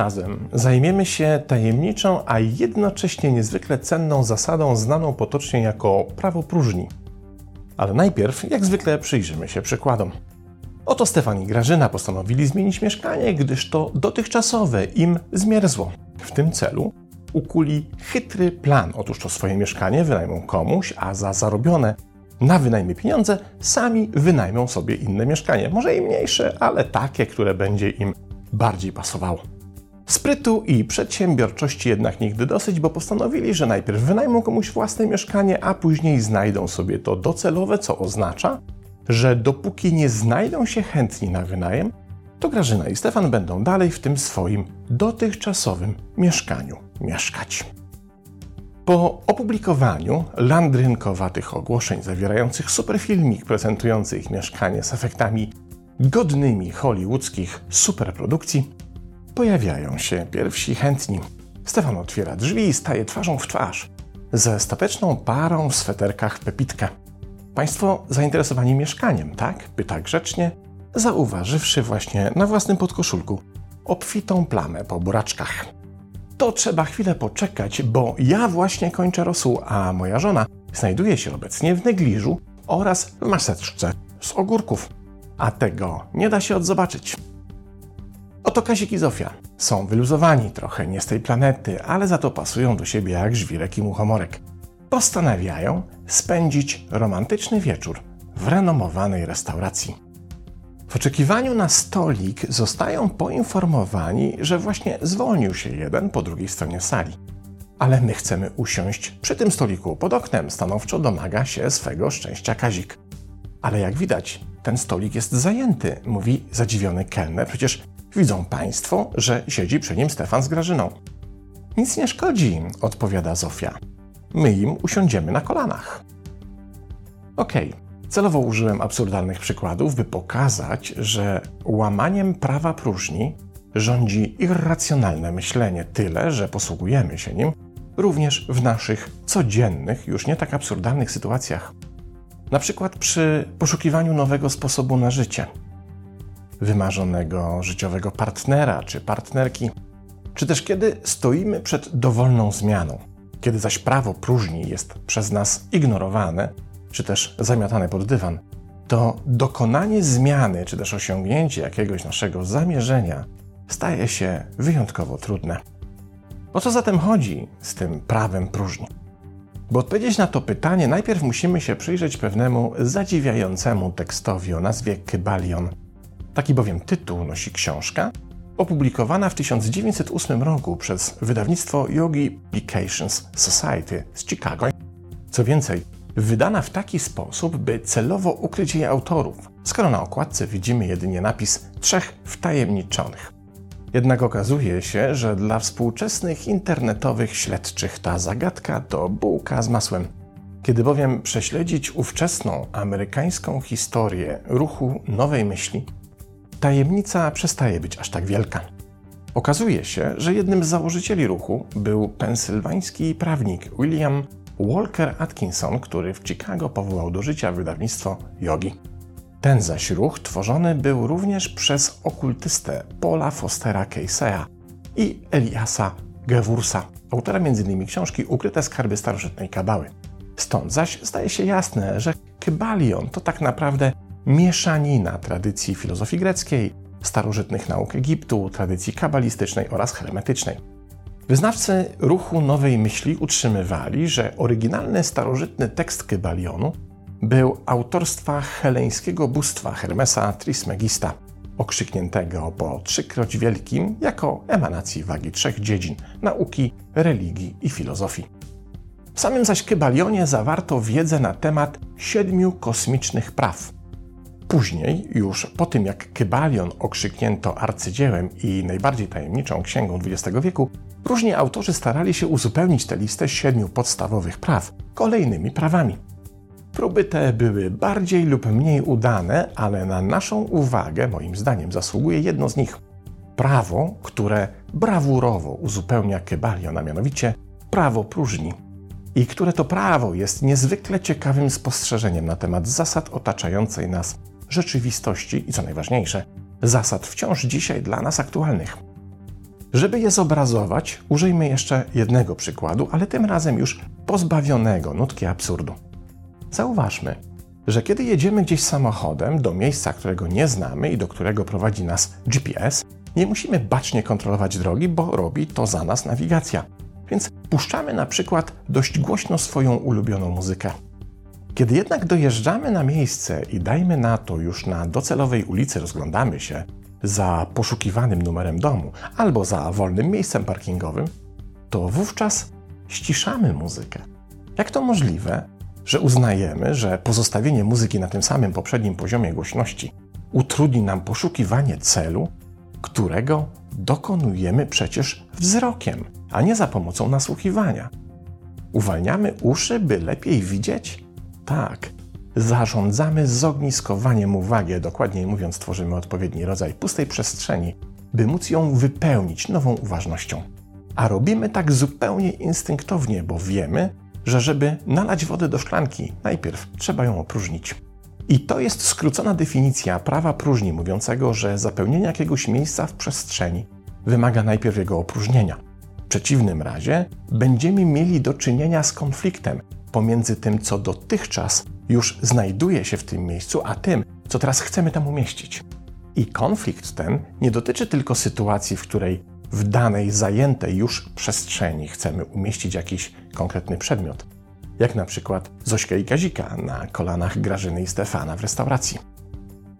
razem zajmiemy się tajemniczą, a jednocześnie niezwykle cenną zasadą znaną potocznie jako prawo próżni. Ale najpierw, jak zwykle, przyjrzymy się przykładom. Oto Stefan i Grażyna postanowili zmienić mieszkanie, gdyż to dotychczasowe im zmierzło. W tym celu ukuli chytry plan. Otóż to swoje mieszkanie wynajmą komuś, a za zarobione na wynajmie pieniądze sami wynajmą sobie inne mieszkanie. Może i mniejsze, ale takie, które będzie im bardziej pasowało. Sprytu i przedsiębiorczości jednak nigdy dosyć, bo postanowili, że najpierw wynajmą komuś własne mieszkanie, a później znajdą sobie to docelowe, co oznacza, że dopóki nie znajdą się chętni na wynajem, to Grażyna i Stefan będą dalej w tym swoim dotychczasowym mieszkaniu mieszkać. Po opublikowaniu landrynkowatych ogłoszeń zawierających superfilmik prezentujący ich mieszkanie z efektami godnymi hollywoodzkich superprodukcji, pojawiają się pierwsi chętni. Stefan otwiera drzwi i staje twarzą w twarz ze stateczną parą w sweterkach Pepitkę. Państwo zainteresowani mieszkaniem, tak? Pyta grzecznie, zauważywszy właśnie na własnym podkoszulku obfitą plamę po buraczkach. To trzeba chwilę poczekać, bo ja właśnie kończę rosół, a moja żona znajduje się obecnie w negliżu oraz w maseczce z ogórków. A tego nie da się odzobaczyć. Oto Kazik i Zofia. Są wyluzowani, trochę nie z tej planety, ale za to pasują do siebie jak żwirek i muchomorek. Postanawiają spędzić romantyczny wieczór w renomowanej restauracji. W oczekiwaniu na stolik zostają poinformowani, że właśnie zwolnił się jeden po drugiej stronie sali. Ale my chcemy usiąść przy tym stoliku pod oknem, stanowczo domaga się swego szczęścia Kazik. Ale jak widać, ten stolik jest zajęty, mówi zadziwiony kelner. Przecież widzą państwo, że siedzi przy nim Stefan z Grażyną. Nic nie szkodzi, odpowiada Zofia. My im usiądziemy na kolanach. Okej, okay. celowo użyłem absurdalnych przykładów, by pokazać, że łamaniem prawa próżni rządzi irracjonalne myślenie, tyle, że posługujemy się nim również w naszych codziennych, już nie tak absurdalnych sytuacjach. Na przykład przy poszukiwaniu nowego sposobu na życie, wymarzonego życiowego partnera czy partnerki, czy też kiedy stoimy przed dowolną zmianą, kiedy zaś prawo próżni jest przez nas ignorowane, czy też zamiatane pod dywan, to dokonanie zmiany, czy też osiągnięcie jakiegoś naszego zamierzenia staje się wyjątkowo trudne. O co zatem chodzi z tym prawem próżni? By odpowiedzieć na to pytanie, najpierw musimy się przyjrzeć pewnemu zadziwiającemu tekstowi o nazwie Kybalion. Taki bowiem tytuł nosi książka, opublikowana w 1908 roku przez wydawnictwo Yogi Publications Society z Chicago. Co więcej, wydana w taki sposób, by celowo ukryć jej autorów, skoro na okładce widzimy jedynie napis trzech wtajemniczonych. Jednak okazuje się, że dla współczesnych internetowych śledczych ta zagadka to bułka z masłem. Kiedy bowiem prześledzić ówczesną amerykańską historię ruchu nowej myśli, tajemnica przestaje być aż tak wielka. Okazuje się, że jednym z założycieli ruchu był pensylwański prawnik William Walker Atkinson, który w Chicago powołał do życia wydawnictwo Yogi. Ten zaś ruch tworzony był również przez okultystę Paula Fostera Caseya i Eliasa Gewursa, autora m.in. książki Ukryte skarby starożytnej kabały. Stąd zaś staje się jasne, że Kybalion to tak naprawdę mieszanina tradycji filozofii greckiej, starożytnych nauk Egiptu, tradycji kabalistycznej oraz hermetycznej. Wyznawcy ruchu nowej myśli utrzymywali, że oryginalny starożytny tekst Kybalionu był autorstwa heleńskiego bóstwa Hermesa Trismegista, okrzykniętego po trzykroć wielkim jako emanacji wagi trzech dziedzin nauki, religii i filozofii. W samym zaś Kybalionie zawarto wiedzę na temat siedmiu kosmicznych praw. Później, już po tym jak Kybalion okrzyknięto arcydziełem i najbardziej tajemniczą księgą XX wieku, różni autorzy starali się uzupełnić tę listę siedmiu podstawowych praw kolejnymi prawami. Próby te były bardziej lub mniej udane, ale na naszą uwagę, moim zdaniem, zasługuje jedno z nich. Prawo, które brawurowo uzupełnia Kybalion, a mianowicie prawo próżni. I które to prawo jest niezwykle ciekawym spostrzeżeniem na temat zasad otaczającej nas rzeczywistości i co najważniejsze, zasad wciąż dzisiaj dla nas aktualnych. Żeby je zobrazować, użyjmy jeszcze jednego przykładu, ale tym razem już pozbawionego nutki absurdu. Zauważmy, że kiedy jedziemy gdzieś samochodem do miejsca, którego nie znamy i do którego prowadzi nas GPS, nie musimy bacznie kontrolować drogi, bo robi to za nas nawigacja. Więc puszczamy na przykład dość głośno swoją ulubioną muzykę. Kiedy jednak dojeżdżamy na miejsce i dajmy na to już na docelowej ulicy rozglądamy się za poszukiwanym numerem domu albo za wolnym miejscem parkingowym, to wówczas ściszamy muzykę. Jak to możliwe, że uznajemy, że pozostawienie muzyki na tym samym poprzednim poziomie głośności utrudni nam poszukiwanie celu, którego dokonujemy przecież wzrokiem, a nie za pomocą nasłuchiwania. Uwalniamy uszy, by lepiej widzieć? Tak. Zarządzamy zogniskowaniem uwagi, dokładniej mówiąc, tworzymy odpowiedni rodzaj pustej przestrzeni, by móc ją wypełnić nową uważnością. A robimy tak zupełnie instynktownie, bo wiemy, że żeby nalać wodę do szklanki, najpierw trzeba ją opróżnić. I to jest skrócona definicja prawa próżni, mówiącego, że zapełnienie jakiegoś miejsca w przestrzeni wymaga najpierw jego opróżnienia. W przeciwnym razie będziemy mieli do czynienia z konfliktem pomiędzy tym, co dotychczas już znajduje się w tym miejscu, a tym, co teraz chcemy tam umieścić. I konflikt ten nie dotyczy tylko sytuacji, w której w danej zajętej już przestrzeni chcemy umieścić jakiś konkretny przedmiot, jak na przykład Zośkę i Kazika na kolanach Grażyny i Stefana w restauracji.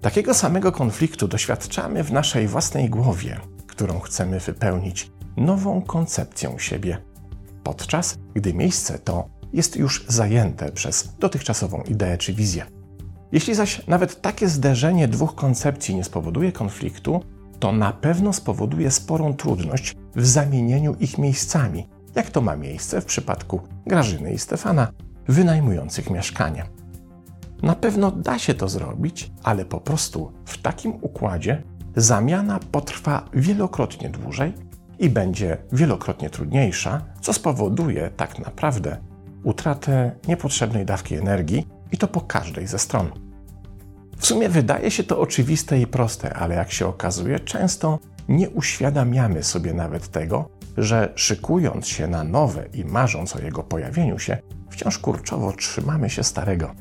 Takiego samego konfliktu doświadczamy w naszej własnej głowie, którą chcemy wypełnić nową koncepcją siebie, podczas gdy miejsce to jest już zajęte przez dotychczasową ideę czy wizję. Jeśli zaś nawet takie zderzenie dwóch koncepcji nie spowoduje konfliktu, to na pewno spowoduje sporą trudność w zamienieniu ich miejscami, jak to ma miejsce w przypadku Grażyny i Stefana, wynajmujących mieszkanie. Na pewno da się to zrobić, ale po prostu w takim układzie zamiana potrwa wielokrotnie dłużej i będzie wielokrotnie trudniejsza, co spowoduje tak naprawdę utratę niepotrzebnej dawki energii i to po każdej ze stron. W sumie wydaje się to oczywiste i proste, ale jak się okazuje, często nie uświadamiamy sobie nawet tego, że szykując się na nowe i marząc o jego pojawieniu się, wciąż kurczowo trzymamy się starego.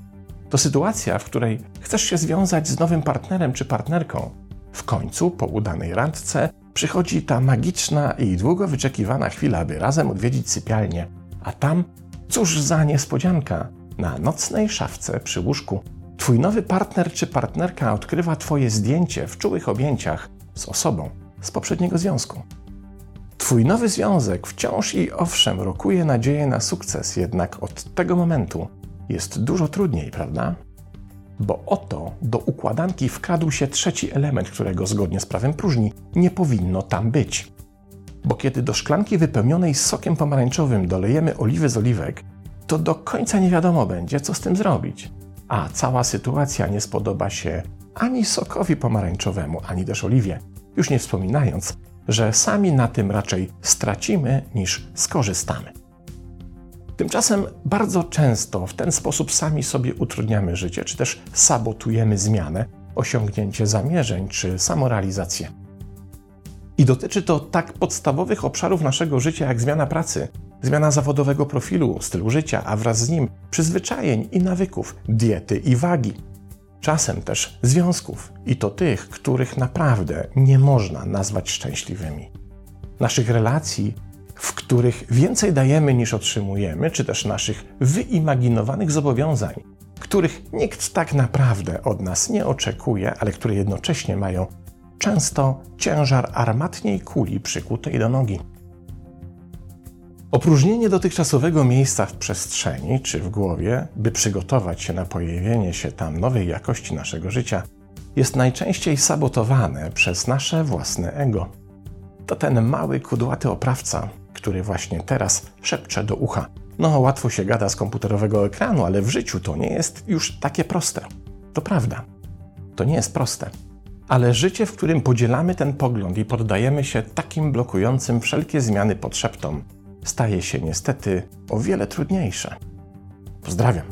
To sytuacja, w której chcesz się związać z nowym partnerem czy partnerką. W końcu, po udanej randce, przychodzi ta magiczna i długo wyczekiwana chwila, by razem odwiedzić sypialnię, a tam, cóż za niespodzianka, na nocnej szafce przy łóżku Twój nowy partner czy partnerka odkrywa Twoje zdjęcie w czułych objęciach z osobą z poprzedniego związku. Twój nowy związek wciąż i owszem rokuje nadzieję na sukces, jednak od tego momentu jest dużo trudniej, prawda? Bo oto do układanki wkradł się trzeci element, którego zgodnie z prawem próżni nie powinno tam być. Bo kiedy do szklanki wypełnionej sokiem pomarańczowym dolejemy oliwy z oliwek, to do końca nie wiadomo będzie, co z tym zrobić a cała sytuacja nie spodoba się ani sokowi pomarańczowemu, ani też oliwie, już nie wspominając, że sami na tym raczej stracimy niż skorzystamy. Tymczasem bardzo często w ten sposób sami sobie utrudniamy życie, czy też sabotujemy zmianę, osiągnięcie zamierzeń czy samorealizację. I dotyczy to tak podstawowych obszarów naszego życia jak zmiana pracy, zmiana zawodowego profilu, stylu życia, a wraz z nim przyzwyczajeń i nawyków, diety i wagi. Czasem też związków, i to tych, których naprawdę nie można nazwać szczęśliwymi. Naszych relacji, w których więcej dajemy niż otrzymujemy, czy też naszych wyimaginowanych zobowiązań, których nikt tak naprawdę od nas nie oczekuje, ale które jednocześnie mają często ciężar armatniej kuli przykutej do nogi. Opróżnienie dotychczasowego miejsca w przestrzeni czy w głowie, by przygotować się na pojawienie się tam nowej jakości naszego życia, jest najczęściej sabotowane przez nasze własne ego. To ten mały, kudłaty oprawca, który właśnie teraz szepcze do ucha. No, łatwo się gada z komputerowego ekranu, ale w życiu to nie jest już takie proste. To prawda. To nie jest proste. Ale życie, w którym podzielamy ten pogląd i poddajemy się takim blokującym wszelkie zmiany podszeptom, staje się niestety o wiele trudniejsze. Pozdrawiam.